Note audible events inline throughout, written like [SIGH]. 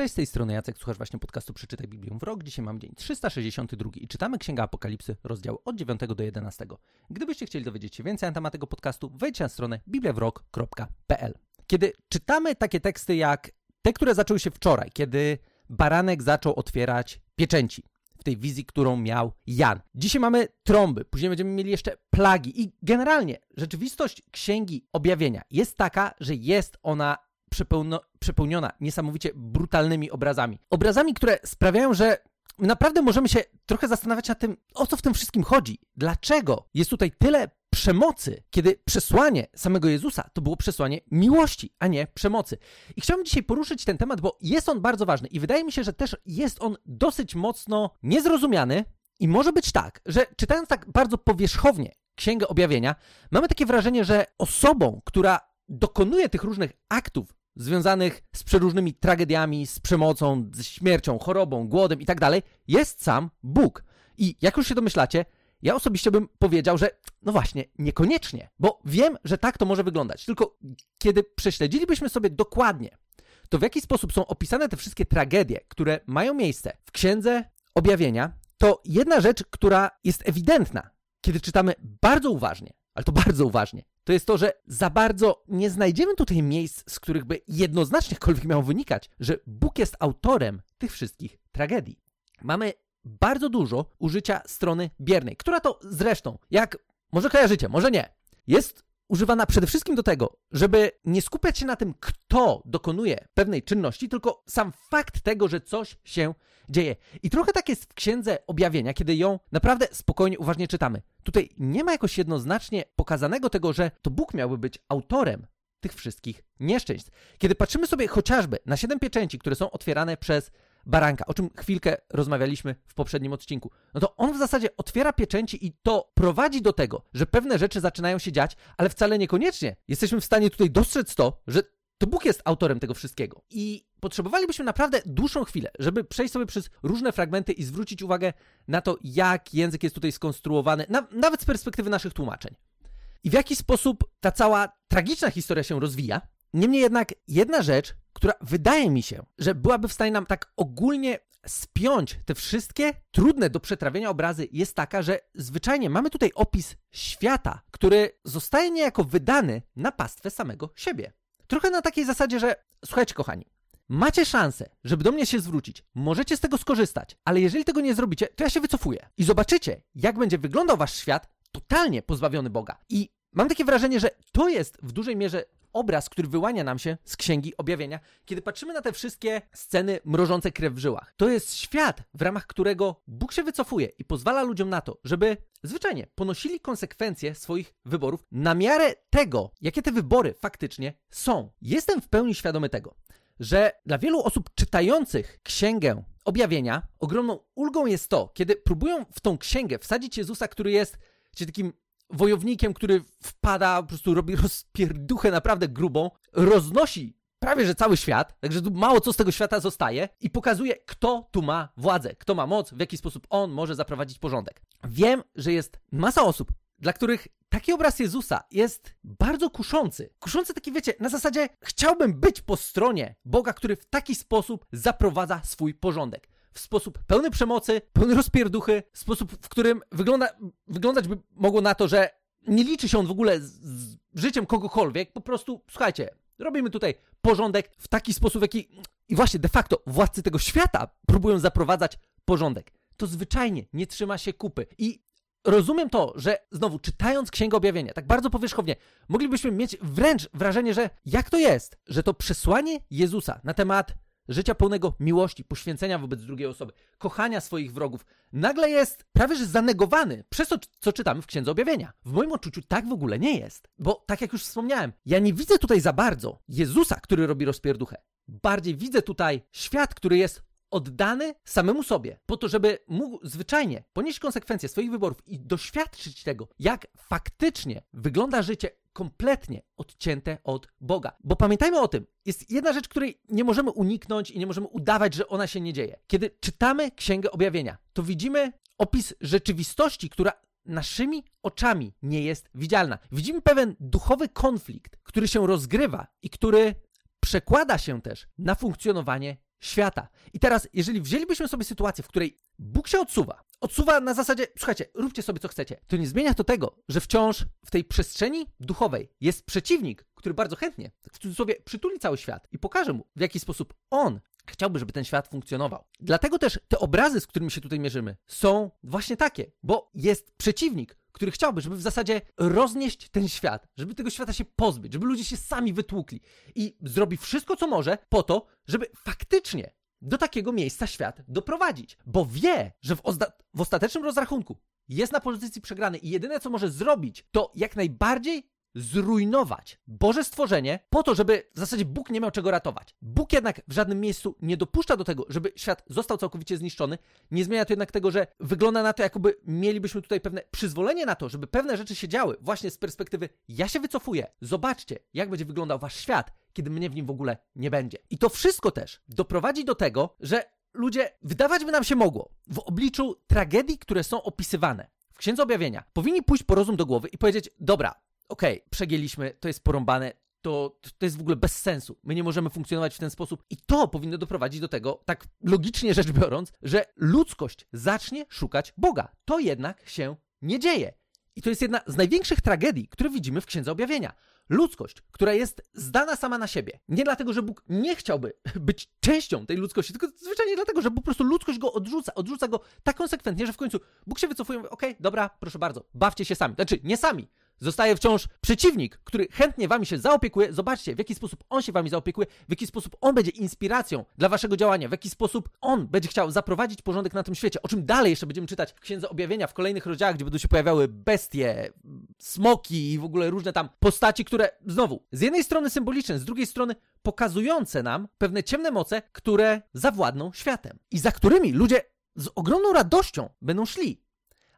Cześć, z tej strony Jacek, słuchasz właśnie podcastu Przeczytaj Biblię w rok. Dzisiaj mam dzień 362 i czytamy Księga Apokalipsy, rozdział od 9 do 11. Gdybyście chcieli dowiedzieć się więcej na temat tego podcastu, wejdźcie na stronę bibliawrok.pl. Kiedy czytamy takie teksty jak te, które zaczęły się wczoraj, kiedy baranek zaczął otwierać pieczęci, w tej wizji, którą miał Jan. Dzisiaj mamy trąby, później będziemy mieli jeszcze plagi i generalnie rzeczywistość Księgi Objawienia jest taka, że jest ona przepełno, przepełniona niesamowicie brutalnymi obrazami. Obrazami, które sprawiają, że naprawdę możemy się trochę zastanawiać nad tym, o co w tym wszystkim chodzi. Dlaczego jest tutaj tyle przemocy, kiedy przesłanie samego Jezusa to było przesłanie miłości, a nie przemocy. I chciałbym dzisiaj poruszyć ten temat, bo jest on bardzo ważny i wydaje mi się, że też jest on dosyć mocno niezrozumiany. I może być tak, że czytając tak bardzo powierzchownie Księgę Objawienia, mamy takie wrażenie, że osobą, która dokonuje tych różnych aktów związanych z przeróżnymi tragediami, z przemocą, z śmiercią, chorobą, głodem i tak jest sam Bóg. I jak już się domyślacie, ja osobiście bym powiedział, że no właśnie, niekoniecznie, bo wiem, że tak to może wyglądać. Tylko kiedy prześledzilibyśmy sobie dokładnie, to w jaki sposób są opisane te wszystkie tragedie, które mają miejsce w księdze objawienia, to jedna rzecz, która jest ewidentna, kiedy czytamy bardzo uważnie, ale to bardzo uważnie, to jest to, że za bardzo nie znajdziemy tutaj miejsc, z których by jednoznacznie jakkolwiek miało wynikać, że Bóg jest autorem tych wszystkich tragedii. Mamy bardzo dużo użycia strony biernej, która to zresztą, jak może kojarzycie, może nie, jest używana przede wszystkim do tego, żeby nie skupiać się na tym, kto dokonuje pewnej czynności, tylko sam fakt tego, że coś się dzieje. I trochę tak jest w księdze objawienia, kiedy ją naprawdę spokojnie, uważnie czytamy. Tutaj nie ma jakoś jednoznacznie pokazanego tego, że to Bóg miałby być autorem tych wszystkich nieszczęść. Kiedy patrzymy sobie chociażby na siedem pieczęci, które są otwierane przez baranka, o czym chwilkę rozmawialiśmy w poprzednim odcinku, no to on w zasadzie otwiera pieczęci i to prowadzi do tego, że pewne rzeczy zaczynają się dziać, ale wcale niekoniecznie jesteśmy w stanie tutaj dostrzec to, że to Bóg jest autorem tego wszystkiego. I potrzebowalibyśmy naprawdę dłuższą chwilę, żeby przejść sobie przez różne fragmenty i zwrócić uwagę na to, jak język jest tutaj skonstruowany, na, nawet z perspektywy naszych tłumaczeń. I w jaki sposób ta cała tragiczna historia się rozwija. Niemniej jednak jedna rzecz, która wydaje mi się, że byłaby w stanie nam tak ogólnie spiąć te wszystkie trudne do przetrawienia obrazy, jest taka, że zwyczajnie mamy tutaj opis świata, który zostaje niejako wydany na pastwę samego siebie. Trochę na takiej zasadzie, że słuchajcie, kochani, macie szansę, żeby do mnie się zwrócić, możecie z tego skorzystać, ale jeżeli tego nie zrobicie, to ja się wycofuję. I zobaczycie, jak będzie wyglądał wasz świat totalnie pozbawiony Boga. I mam takie wrażenie, że to jest w dużej mierze obraz, który wyłania nam się z księgi objawienia, kiedy patrzymy na te wszystkie sceny mrożące krew w żyłach. To jest świat, w ramach którego Bóg się wycofuje i pozwala ludziom na to, żeby zwyczajnie ponosili konsekwencje swoich wyborów na miarę tego, jakie te wybory faktycznie są. Jestem w pełni świadomy tego, że dla wielu osób czytających księgę objawienia, ogromną ulgą jest to, kiedy próbują w tą księgę wsadzić Jezusa, który jest takim wojownikiem, który wpada, po prostu robi [LAUGHS] rozpierduchę naprawdę grubą, roznosi prawie że cały świat, także tu mało co z tego świata zostaje i pokazuje, kto tu ma władzę, kto ma moc, w jaki sposób on może zaprowadzić porządek. Wiem, że jest masa osób, dla których taki obraz Jezusa jest bardzo kuszący. Kuszący taki, wiecie, na zasadzie chciałbym być po stronie Boga, który w taki sposób zaprowadza swój porządek w sposób pełny przemocy, pełny rozpierduchy, w sposób, w którym wygląda, wyglądać by mogło na to, że nie liczy się on w ogóle z, z życiem kogokolwiek, po prostu, słuchajcie, robimy tutaj porządek w taki sposób, jaki i właśnie de facto władcy tego świata próbują zaprowadzać porządek. To zwyczajnie nie trzyma się kupy. I rozumiem to, że znowu czytając Księgę Objawienia, tak bardzo powierzchownie, moglibyśmy mieć wręcz wrażenie, że jak to jest, że to przesłanie Jezusa na temat życia pełnego miłości, poświęcenia wobec drugiej osoby, kochania swoich wrogów, nagle jest prawie że zanegowany przez to, co czytamy w Księdze Objawienia. W moim odczuciu tak w ogóle nie jest, bo tak jak już wspomniałem, ja nie widzę tutaj za bardzo Jezusa, który robi rozpierduchę. Bardziej widzę tutaj świat, który jest oddany samemu sobie, po to, żeby mógł zwyczajnie ponieść konsekwencje swoich wyborów i doświadczyć tego, jak faktycznie wygląda życie kompletnie odcięte od Boga. Bo pamiętajmy o tym, jest jedna rzecz, której nie możemy uniknąć i nie możemy udawać, że ona się nie dzieje. Kiedy czytamy Księgę Objawienia, to widzimy opis rzeczywistości, która naszymi oczami nie jest widzialna. Widzimy pewien duchowy konflikt, który się rozgrywa i który przekłada się też na funkcjonowanie świata. I teraz, jeżeli wzięlibyśmy sobie sytuację, w której Bóg się odsuwa, odsuwa na zasadzie, słuchajcie, róbcie sobie co chcecie, to nie zmienia to tego, że wciąż w tej przestrzeni duchowej jest przeciwnik, który bardzo chętnie, w cudzysłowie, przytuli cały świat i pokaże mu, w jaki sposób on chciałby, żeby ten świat funkcjonował. Dlatego też te obrazy, z którymi się tutaj mierzymy, są właśnie takie, bo jest przeciwnik, który chciałby, żeby w zasadzie roznieść ten świat, żeby tego świata się pozbyć, żeby ludzie się sami wytłukli i zrobi wszystko, co może po to, żeby faktycznie do takiego miejsca świat doprowadzić, bo wie, że w, w ostatecznym rozrachunku jest na pozycji przegranej i jedyne, co może zrobić, to jak najbardziej zrujnować Boże stworzenie po to, żeby w zasadzie Bóg nie miał czego ratować. Bóg jednak w żadnym miejscu nie dopuszcza do tego, żeby świat został całkowicie zniszczony. Nie zmienia to jednak tego, że wygląda na to, jakoby mielibyśmy tutaj pewne przyzwolenie na to, żeby pewne rzeczy się działy właśnie z perspektywy ja się wycofuję. Zobaczcie, jak będzie wyglądał wasz świat, kiedy mnie w nim w ogóle nie będzie. I to wszystko też doprowadzi do tego, że ludzie, wydawać by nam się mogło, w obliczu tragedii, które są opisywane w Księdze Objawienia, powinni pójść po rozum do głowy i powiedzieć, dobra, okej, okay, przegięliśmy, to jest porąbane, to, to jest w ogóle bez sensu. My nie możemy funkcjonować w ten sposób. I to powinno doprowadzić do tego, tak logicznie rzecz biorąc, że ludzkość zacznie szukać Boga. To jednak się nie dzieje. I to jest jedna z największych tragedii, które widzimy w Księdze Objawienia. Ludzkość, która jest zdana sama na siebie. Nie dlatego, że Bóg nie chciałby [LAUGHS] być częścią tej ludzkości, tylko zwyczajnie dlatego, że po prostu ludzkość go odrzuca. Odrzuca go tak konsekwentnie, że w końcu Bóg się wycofuje i mówi, okej, okay, dobra, proszę bardzo, bawcie się sami. Znaczy, nie sami, Zostaje wciąż przeciwnik, który chętnie wami się zaopiekuje. Zobaczcie, w jaki sposób on się wami zaopiekuje, w jaki sposób on będzie inspiracją dla waszego działania, w jaki sposób on będzie chciał zaprowadzić porządek na tym świecie. O czym dalej jeszcze będziemy czytać w Księdze Objawienia w kolejnych rozdziałach, gdzie będą się pojawiały bestie, smoki i w ogóle różne tam postaci, które znowu z jednej strony symboliczne, z drugiej strony pokazujące nam pewne ciemne moce, które zawładną światem i za którymi ludzie z ogromną radością będą szli.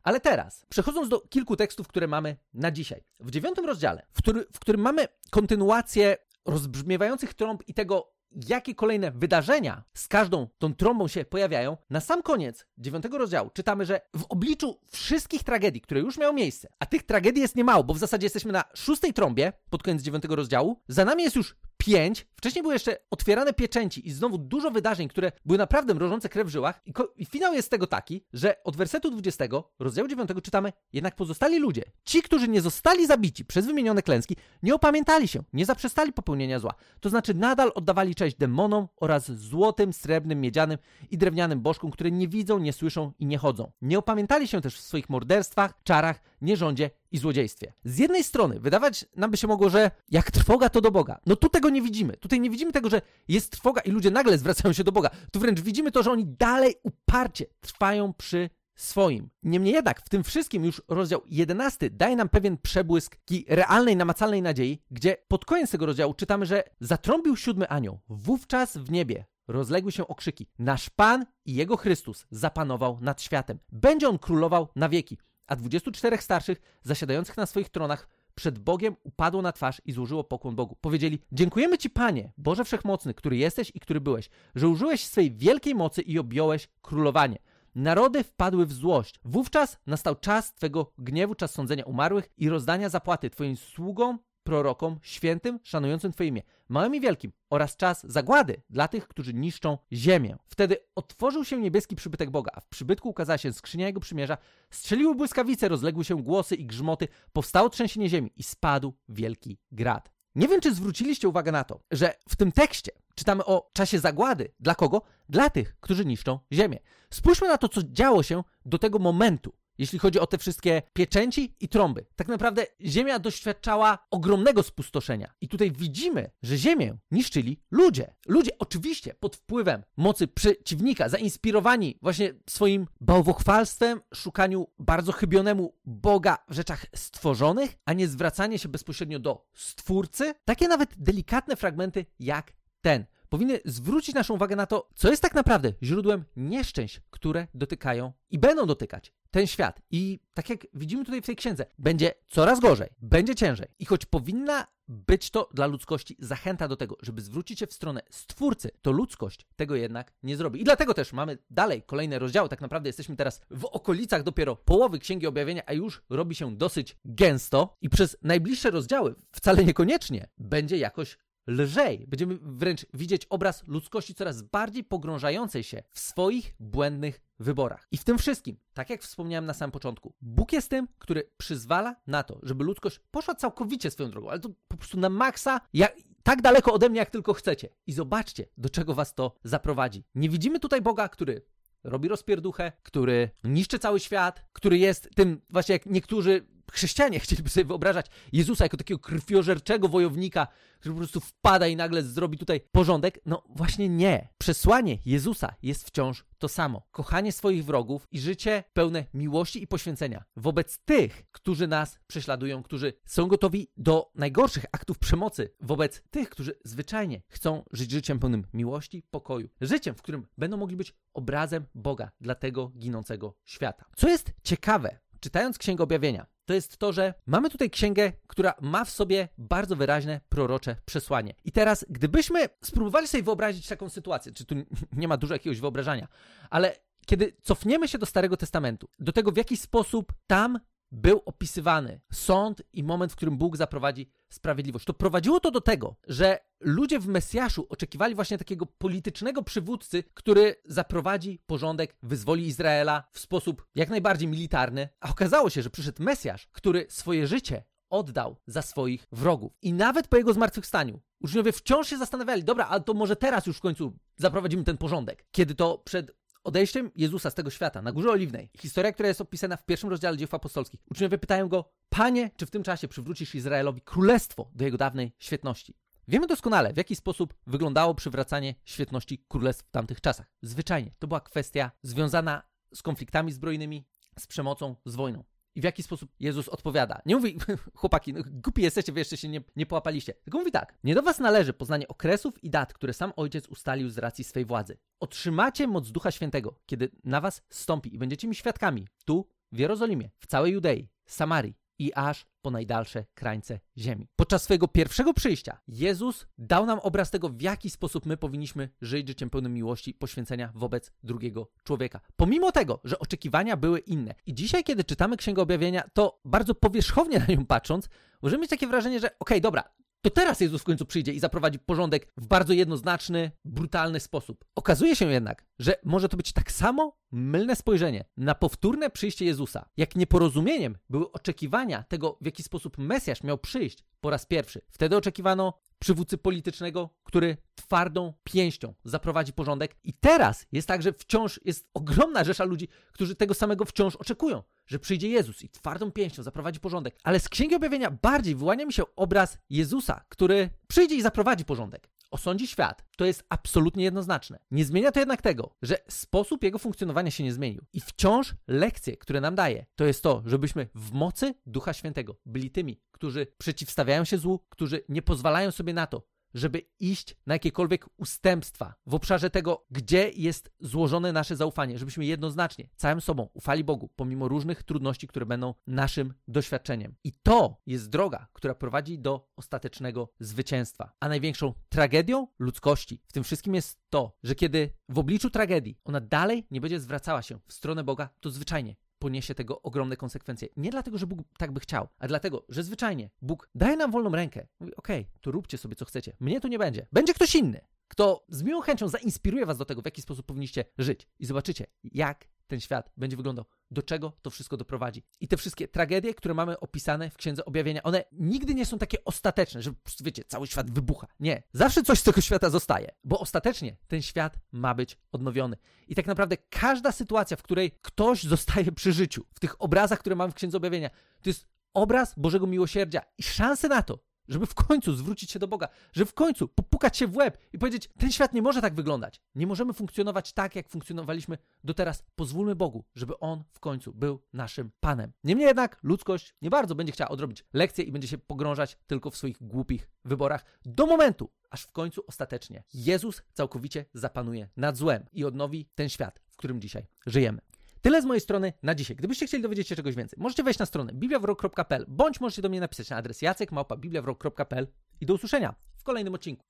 Ale teraz, przechodząc do kilku tekstów, które mamy na dzisiaj. W dziewiątym rozdziale, w, który, w którym mamy kontynuację rozbrzmiewających trąb i tego, jakie kolejne wydarzenia z każdą tą trąbą się pojawiają, na sam koniec dziewiątego rozdziału czytamy, że w obliczu wszystkich tragedii, które już miały miejsce, a tych tragedii jest niemało, bo w zasadzie jesteśmy na szóstej trąbie pod koniec dziewiątego rozdziału, za nami jest już 5. Wcześniej były jeszcze otwierane pieczęci i znowu dużo wydarzeń, które były naprawdę mrożące krew w żyłach. I, I, finał jest tego taki, że od wersetu 20, rozdziału 9 czytamy, jednak pozostali ludzie, ci, którzy nie zostali zabici przez wymienione klęski, nie opamiętali się, nie zaprzestali popełnienia zła. To znaczy nadal oddawali cześć demonom oraz złotym, srebrnym, miedzianym i drewnianym bożkom, które nie widzą, nie słyszą i nie chodzą. Nie opamiętali się też w swoich morderstwach, czarach, nierządzie i złodziejstwie. Z jednej strony wydawać nam by się mogło, że jak trwoga to do Boga. No tu tego nie widzimy. Tutaj nie widzimy tego, że jest trwoga i ludzie nagle zwracają się do Boga. Tu wręcz widzimy to, że oni dalej uparcie trwają przy swoim. Niemniej jednak w tym wszystkim już rozdział 11 daje nam pewien przebłysk realnej, namacalnej nadziei, gdzie pod koniec tego rozdziału czytamy, że zatrąbił siódmy anioł. Wówczas w niebie rozległy się okrzyki. Nasz Pan i Jego Chrystus zapanował nad światem. Będzie On królował na wieki a 24 starszych zasiadających na swoich tronach przed Bogiem upadło na twarz i złożyło pokłon Bogu. Powiedzieli: Dziękujemy Ci, Panie, Boże Wszechmocny, który jesteś i który byłeś, że użyłeś swej wielkiej mocy i objąłeś królowanie. Narody wpadły w złość. Wówczas nastał czas Twego gniewu, czas sądzenia umarłych i rozdania zapłaty Twoim sługom prorokom, świętym, szanującym Twoje imię, małym i wielkim, oraz czas zagłady dla tych, którzy niszczą ziemię. Wtedy otworzył się niebieski przybytek Boga, a w przybytku ukazała się skrzynia Jego przymierza, strzeliły błyskawice, rozległy się głosy i grzmoty, powstało trzęsienie ziemi i spadł wielki grad. Nie wiem, czy zwróciliście uwagę na to, że w tym tekście czytamy o czasie zagłady. Dla kogo? Dla tych, którzy niszczą ziemię. Spójrzmy na to, co działo się do tego momentu jeśli chodzi o te wszystkie pieczęci i trąby. Tak naprawdę Ziemia doświadczała ogromnego spustoszenia. I tutaj widzimy, że Ziemię niszczyli ludzie. Ludzie oczywiście pod wpływem mocy przeciwnika, zainspirowani właśnie swoim bałwochwalstwem, szukaniu bardzo chybionemu Boga w rzeczach stworzonych, a nie zwracanie się bezpośrednio do Stwórcy. Takie nawet delikatne fragmenty jak ten powinny zwrócić naszą uwagę na to, co jest tak naprawdę źródłem nieszczęść, które dotykają i będą dotykać ten świat. I tak jak widzimy tutaj w tej księdze, będzie coraz gorzej, będzie ciężej. I choć powinna być to dla ludzkości zachęta do tego, żeby zwrócić się w stronę Stwórcy, to ludzkość tego jednak nie zrobi. I dlatego też mamy dalej kolejne rozdziały. Tak naprawdę jesteśmy teraz w okolicach dopiero połowy Księgi Objawienia, a już robi się dosyć gęsto i przez najbliższe rozdziały wcale niekoniecznie będzie jakoś lżej. Będziemy wręcz widzieć obraz ludzkości coraz bardziej pogrążającej się w swoich błędnych wyborach. I w tym wszystkim, tak jak wspomniałem na samym początku, Bóg jest tym, który przyzwala na to, żeby ludzkość poszła całkowicie swoją drogą, ale to po prostu na maksa, jak, tak daleko ode mnie, jak tylko chcecie. I zobaczcie, do czego was to zaprowadzi. Nie widzimy tutaj Boga, który robi rozpierduchę, który niszczy cały świat, który jest tym, właśnie jak niektórzy chrześcijanie chcieliby sobie wyobrażać Jezusa jako takiego krwiożerczego wojownika, który po prostu wpada i nagle zrobi tutaj porządek. No właśnie nie. Przesłanie Jezusa jest wciąż to samo. Kochanie swoich wrogów i życie pełne miłości i poświęcenia wobec tych, którzy nas prześladują, którzy są gotowi do najgorszych aktów przemocy, wobec tych, którzy zwyczajnie chcą żyć życiem pełnym miłości, pokoju. Życiem, w którym będą mogli być obrazem Boga dla tego ginącego świata. Co jest ciekawe, czytając Księgę Objawienia, to jest to, że mamy tutaj księgę, która ma w sobie bardzo wyraźne prorocze przesłanie. I teraz, gdybyśmy spróbowali sobie wyobrazić taką sytuację, czy tu [LAUGHS] nie ma dużo jakiegoś wyobrażania, ale kiedy cofniemy się do Starego Testamentu, do tego w jaki sposób tam był opisywany sąd i moment, w którym Bóg zaprowadzi sprawiedliwość. To prowadziło to do tego, że ludzie w Mesjaszu oczekiwali właśnie takiego politycznego przywódcy, który zaprowadzi porządek, wyzwoli Izraela w sposób jak najbardziej militarny, a okazało się, że przyszedł Mesjasz, który swoje życie oddał za swoich wrogów. I nawet po jego zmartwychwstaniu uczniowie wciąż się zastanawiali, dobra, ale to może teraz już w końcu zaprowadzimy ten porządek. Kiedy to przed odejściem Jezusa z tego świata na Górze Oliwnej, historia, która jest opisana w pierwszym rozdziale dzieł apostolskich, uczniowie pytają go, Panie, czy w tym czasie przywrócisz Izraelowi królestwo do jego dawnej świetności? Wiemy doskonale, w jaki sposób wyglądało przywracanie świetności królestw w tamtych czasach. Zwyczajnie, to była kwestia związana z konfliktami zbrojnymi, z przemocą, z wojną. I w jaki sposób Jezus odpowiada? Nie mówi, [LAUGHS] chłopaki, no, głupi jesteście, wy jeszcze się nie, nie połapaliście. Tylko mówi tak, nie do was należy poznanie okresów i dat, które sam Ojciec ustalił z racji swej władzy. Otrzymacie moc Ducha Świętego, kiedy na was stąpi i będziecie mi świadkami tu, w Jerozolimie, w całej Judei, Samarii i aż po najdalsze krańce ziemi. Podczas swojego pierwszego przyjścia Jezus dał nam obraz tego, w jaki sposób my powinniśmy żyć życiem pełnym miłości poświęcenia wobec drugiego człowieka. Pomimo tego, że oczekiwania były inne. I dzisiaj, kiedy czytamy Księgę Objawienia, to bardzo powierzchownie na nią patrząc, możemy mieć takie wrażenie, że okej, okay, dobra, to teraz Jezus w końcu przyjdzie i zaprowadzi porządek w bardzo jednoznaczny, brutalny sposób. Okazuje się jednak, że może to być tak samo mylne spojrzenie na powtórne przyjście Jezusa, jak nieporozumieniem były oczekiwania tego, w jaki sposób Mesjasz miał przyjść po raz pierwszy. Wtedy oczekiwano przywódcy politycznego, który twardą pięścią zaprowadzi porządek. I teraz jest tak, że wciąż jest ogromna rzesza ludzi, którzy tego samego wciąż oczekują, że przyjdzie Jezus i twardą pięścią zaprowadzi porządek. Ale z Księgi Objawienia bardziej wyłania mi się obraz Jezusa, który przyjdzie i zaprowadzi porządek osądzi świat. To jest absolutnie jednoznaczne. Nie zmienia to jednak tego, że sposób jego funkcjonowania się nie zmienił. I wciąż lekcje, które nam daje, to jest to, żebyśmy w mocy Ducha Świętego byli tymi, którzy przeciwstawiają się złu, którzy nie pozwalają sobie na to, żeby iść na jakiekolwiek ustępstwa w obszarze tego, gdzie jest złożone nasze zaufanie, żebyśmy jednoznacznie, całym sobą ufali Bogu, pomimo różnych trudności, które będą naszym doświadczeniem. I to jest droga, która prowadzi do ostatecznego zwycięstwa. A największą tragedią ludzkości w tym wszystkim jest to, że kiedy w obliczu tragedii ona dalej nie będzie zwracała się w stronę Boga, to zwyczajnie poniesie tego ogromne konsekwencje. Nie dlatego, że Bóg tak by chciał, a dlatego, że zwyczajnie Bóg daje nam wolną rękę. Mówi, okej, okay, to róbcie sobie co chcecie. Mnie tu nie będzie. Będzie ktoś inny, kto z miłą chęcią zainspiruje was do tego, w jaki sposób powinniście żyć. I zobaczycie, jak ten świat będzie wyglądał, do czego to wszystko doprowadzi. I te wszystkie tragedie, które mamy opisane w Księdze Objawienia, one nigdy nie są takie ostateczne, że wiecie, cały świat wybucha. Nie. Zawsze coś z tego świata zostaje, bo ostatecznie ten świat ma być odnowiony. I tak naprawdę każda sytuacja, w której ktoś zostaje przy życiu, w tych obrazach, które mamy w Księdze Objawienia, to jest obraz Bożego Miłosierdzia i szanse na to, żeby w końcu zwrócić się do Boga, żeby w końcu popukać się w łeb i powiedzieć: Ten świat nie może tak wyglądać. Nie możemy funkcjonować tak, jak funkcjonowaliśmy do teraz. Pozwólmy Bogu, żeby On w końcu był naszym Panem. Niemniej jednak ludzkość nie bardzo będzie chciała odrobić lekcję i będzie się pogrążać tylko w swoich głupich wyborach do momentu, aż w końcu ostatecznie Jezus całkowicie zapanuje nad złem i odnowi ten świat, w którym dzisiaj żyjemy. Tyle z mojej strony na dzisiaj. Gdybyście chcieli dowiedzieć się czegoś więcej, możecie wejść na stronę bibliawrok.pl bądź możecie do mnie napisać na adres jacekmałpa.bibliawrok.pl i do usłyszenia w kolejnym odcinku.